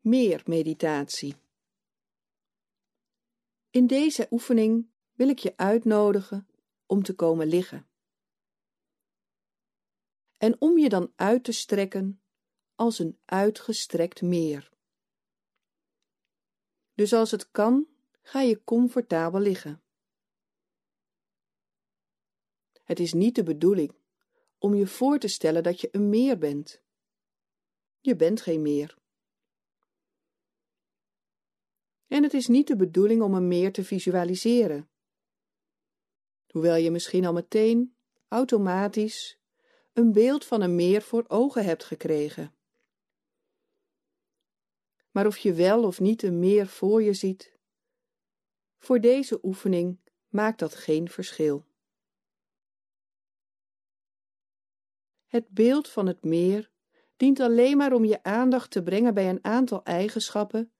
Meer meditatie. In deze oefening wil ik je uitnodigen om te komen liggen. En om je dan uit te strekken als een uitgestrekt meer. Dus als het kan, ga je comfortabel liggen. Het is niet de bedoeling om je voor te stellen dat je een meer bent. Je bent geen meer. En het is niet de bedoeling om een meer te visualiseren. Hoewel je misschien al meteen, automatisch, een beeld van een meer voor ogen hebt gekregen. Maar of je wel of niet een meer voor je ziet, voor deze oefening maakt dat geen verschil. Het beeld van het meer dient alleen maar om je aandacht te brengen bij een aantal eigenschappen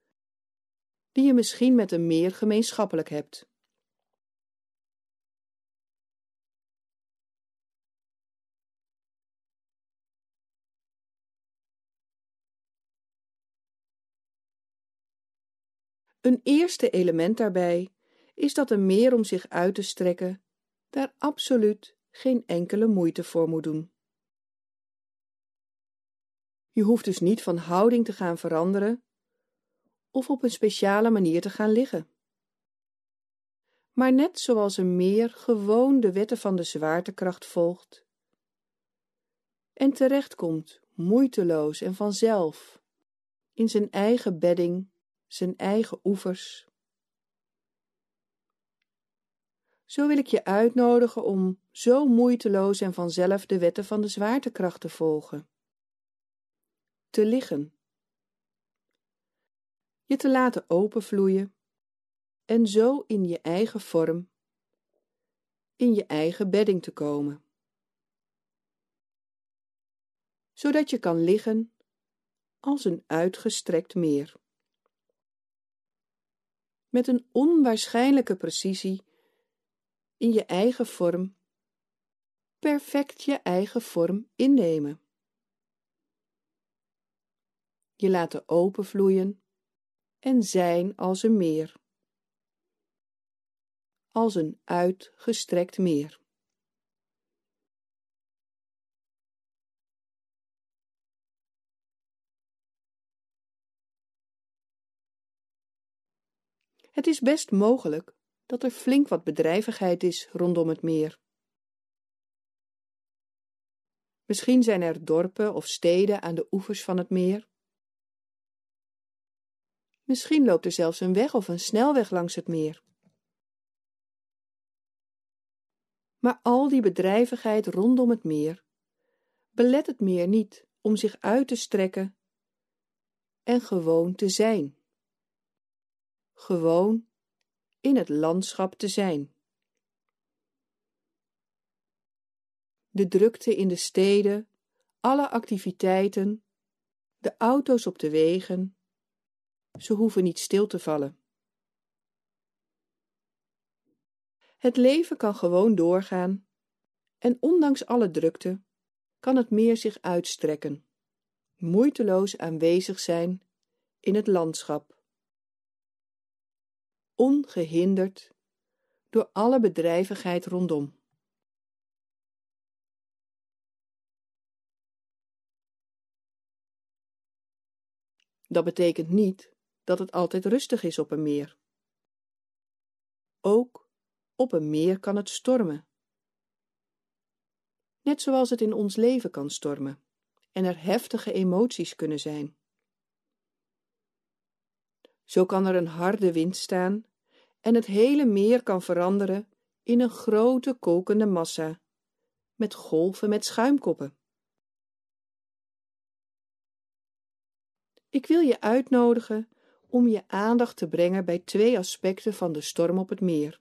die je misschien met een meer gemeenschappelijk hebt. Een eerste element daarbij is dat een meer om zich uit te strekken daar absoluut geen enkele moeite voor moet doen. Je hoeft dus niet van houding te gaan veranderen of op een speciale manier te gaan liggen. Maar net zoals een meer gewoon de wetten van de zwaartekracht volgt en terechtkomt moeiteloos en vanzelf in zijn eigen bedding, zijn eigen oevers. Zo wil ik je uitnodigen om zo moeiteloos en vanzelf de wetten van de zwaartekracht te volgen. Te liggen je te laten openvloeien en zo in je eigen vorm, in je eigen bedding te komen. Zodat je kan liggen als een uitgestrekt meer. Met een onwaarschijnlijke precisie in je eigen vorm, perfect je eigen vorm innemen. Je laten openvloeien en zijn als een meer. Als een uitgestrekt meer. Het is best mogelijk dat er flink wat bedrijvigheid is rondom het meer. Misschien zijn er dorpen of steden aan de oevers van het meer. Misschien loopt er zelfs een weg of een snelweg langs het meer. Maar al die bedrijvigheid rondom het meer belet het meer niet om zich uit te strekken en gewoon te zijn. Gewoon in het landschap te zijn. De drukte in de steden, alle activiteiten, de auto's op de wegen, ze hoeven niet stil te vallen. Het leven kan gewoon doorgaan en ondanks alle drukte kan het meer zich uitstrekken, moeiteloos aanwezig zijn in het landschap. Ongehinderd door alle bedrijvigheid rondom. Dat betekent niet dat het altijd rustig is op een meer. Ook op een meer kan het stormen. Net zoals het in ons leven kan stormen en er heftige emoties kunnen zijn. Zo kan er een harde wind staan en het hele meer kan veranderen in een grote kokende massa met golven met schuimkoppen. Ik wil je uitnodigen om je aandacht te brengen bij twee aspecten van de storm op het meer.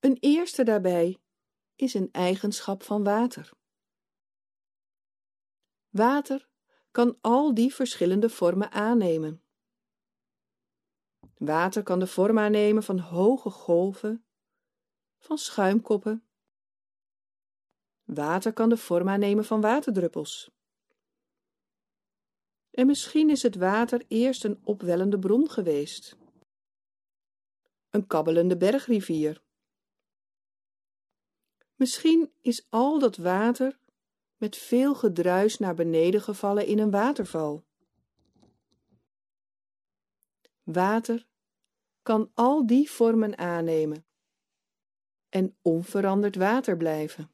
Een eerste daarbij is een eigenschap van water. Water kan al die verschillende vormen aannemen. Water kan de vorm aannemen van hoge golven, van schuimkoppen Water kan de vorm aannemen van waterdruppels. En misschien is het water eerst een opwellende bron geweest, een kabbelende bergrivier. Misschien is al dat water met veel gedruis naar beneden gevallen in een waterval. Water kan al die vormen aannemen en onveranderd water blijven.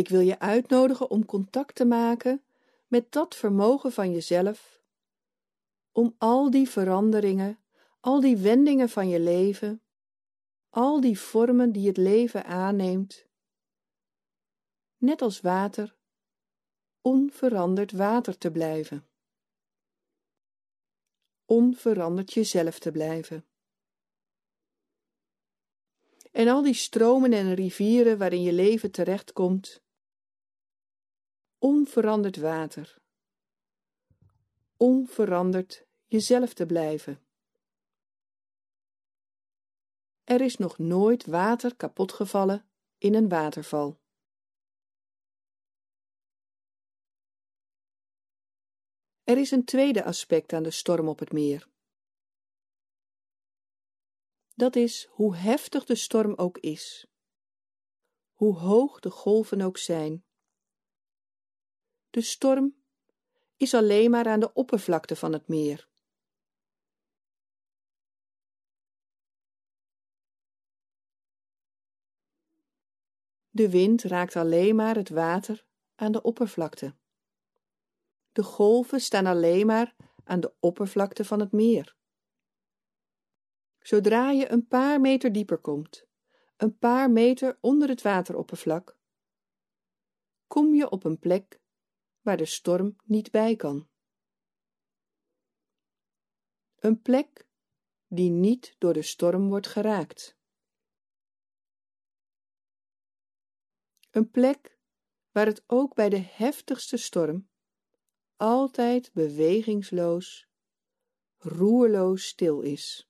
Ik wil je uitnodigen om contact te maken met dat vermogen van jezelf, om al die veranderingen, al die wendingen van je leven, al die vormen die het leven aanneemt, net als water, onveranderd water te blijven. Onveranderd jezelf te blijven. En al die stromen en rivieren waarin je leven terechtkomt, onveranderd water. Onveranderd jezelf te blijven. Er is nog nooit water kapotgevallen in een waterval. Er is een tweede aspect aan de storm op het meer. Dat is hoe heftig de storm ook is, hoe hoog de golven ook zijn. De storm is alleen maar aan de oppervlakte van het meer. De wind raakt alleen maar het water aan de oppervlakte. De golven staan alleen maar aan de oppervlakte van het meer. Zodra je een paar meter dieper komt, een paar meter onder het wateroppervlak, kom je op een plek waar de storm niet bij kan. Een plek die niet door de storm wordt geraakt. Een plek waar het ook bij de heftigste storm altijd bewegingsloos, roerloos stil is.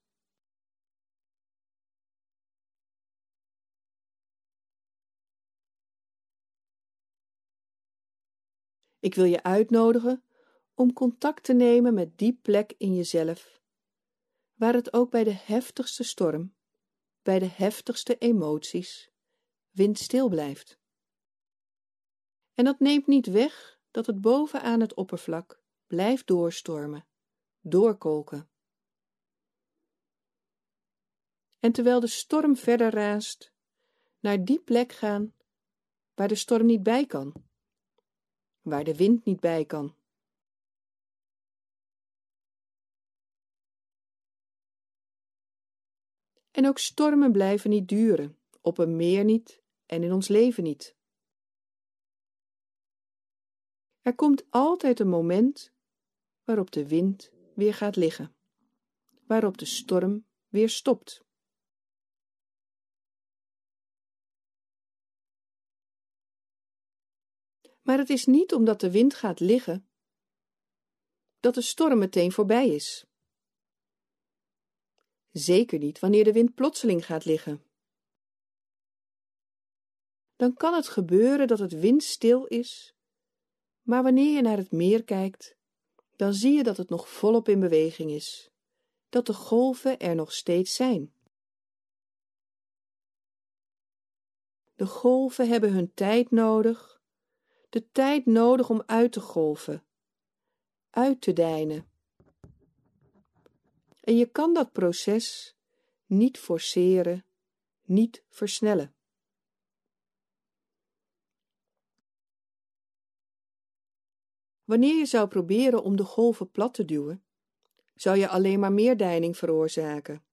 Ik wil je uitnodigen om contact te nemen met die plek in jezelf, waar het ook bij de heftigste storm, bij de heftigste emoties, windstil blijft. En dat neemt niet weg dat het bovenaan het oppervlak blijft doorstormen, doorkolken. En terwijl de storm verder raast, naar die plek gaan waar de storm niet bij kan, waar de wind niet bij kan. En ook stormen blijven niet duren, op een meer niet en in ons leven niet. Er komt altijd een moment waarop de wind weer gaat liggen, waarop de storm weer stopt. Maar het is niet omdat de wind gaat liggen dat de storm meteen voorbij is. Zeker niet wanneer de wind plotseling gaat liggen. Dan kan het gebeuren dat het windstil is maar wanneer je naar het meer kijkt, dan zie je dat het nog volop in beweging is, dat de golven er nog steeds zijn. De golven hebben hun tijd nodig, de tijd nodig om uit te golven, uit te dijnen. En je kan dat proces niet forceren, niet versnellen. Wanneer je zou proberen om de golven plat te duwen, zou je alleen maar meer deining veroorzaken.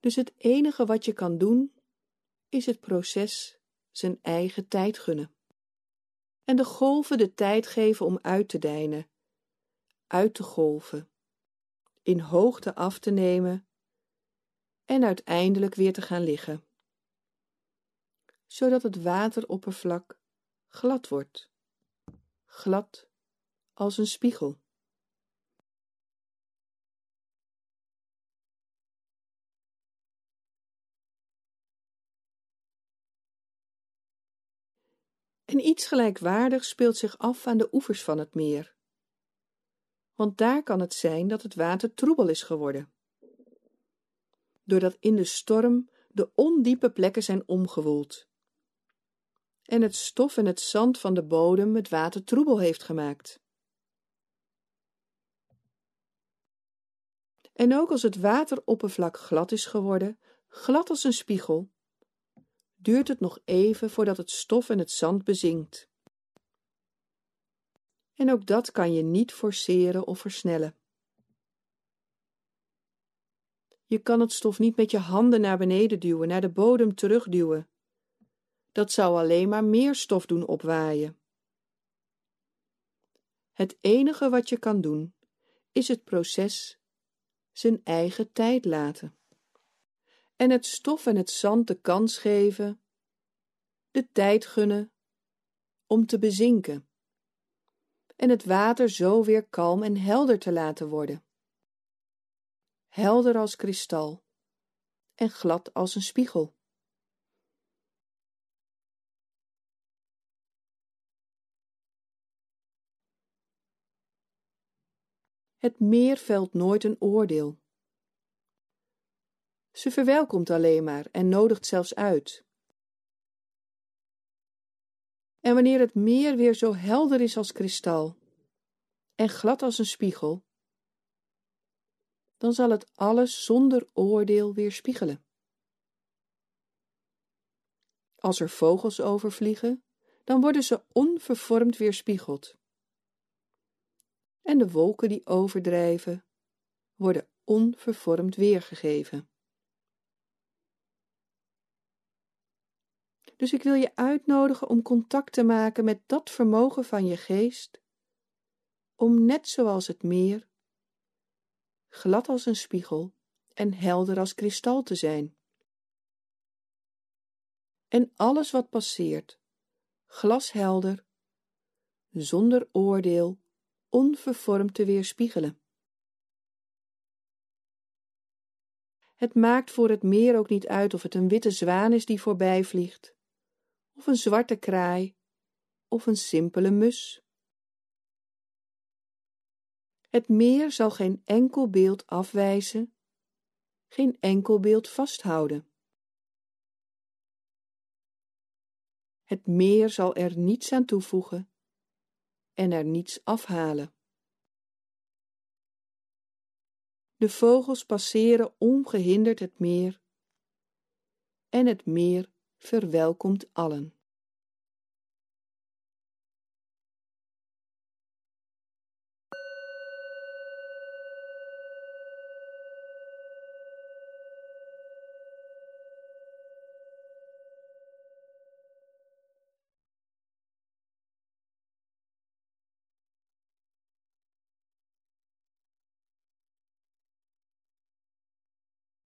Dus het enige wat je kan doen, is het proces zijn eigen tijd gunnen. En de golven de tijd geven om uit te dijnen, uit te golven, in hoogte af te nemen en uiteindelijk weer te gaan liggen, zodat het wateroppervlak glad wordt, glad als een spiegel. En iets gelijkwaardigs speelt zich af aan de oevers van het meer. Want daar kan het zijn dat het water troebel is geworden. Doordat in de storm de ondiepe plekken zijn omgewoeld. En het stof en het zand van de bodem het water troebel heeft gemaakt. En ook als het wateroppervlak glad is geworden, glad als een spiegel, duurt het nog even voordat het stof en het zand bezinkt. En ook dat kan je niet forceren of versnellen. Je kan het stof niet met je handen naar beneden duwen, naar de bodem terugduwen. Dat zou alleen maar meer stof doen opwaaien. Het enige wat je kan doen, is het proces zijn eigen tijd laten en het stof en het zand de kans geven, de tijd gunnen om te bezinken en het water zo weer kalm en helder te laten worden. Helder als kristal en glad als een spiegel. Het meer velt nooit een oordeel. Ze verwelkomt alleen maar en nodigt zelfs uit. En wanneer het meer weer zo helder is als kristal en glad als een spiegel, dan zal het alles zonder oordeel weerspiegelen. Als er vogels overvliegen, dan worden ze onvervormd weerspiegeld. En de wolken die overdrijven, worden onvervormd weergegeven. Dus ik wil je uitnodigen om contact te maken met dat vermogen van je geest, om net zoals het meer, glad als een spiegel en helder als kristal te zijn. En alles wat passeert, glashelder, zonder oordeel, onvervormd te weerspiegelen. Het maakt voor het meer ook niet uit of het een witte zwaan is die voorbij vliegt, of een zwarte kraai, of een simpele mus. Het meer zal geen enkel beeld afwijzen, geen enkel beeld vasthouden. Het meer zal er niets aan toevoegen en er niets afhalen. De vogels passeren ongehinderd het meer en het meer verwelkomt allen.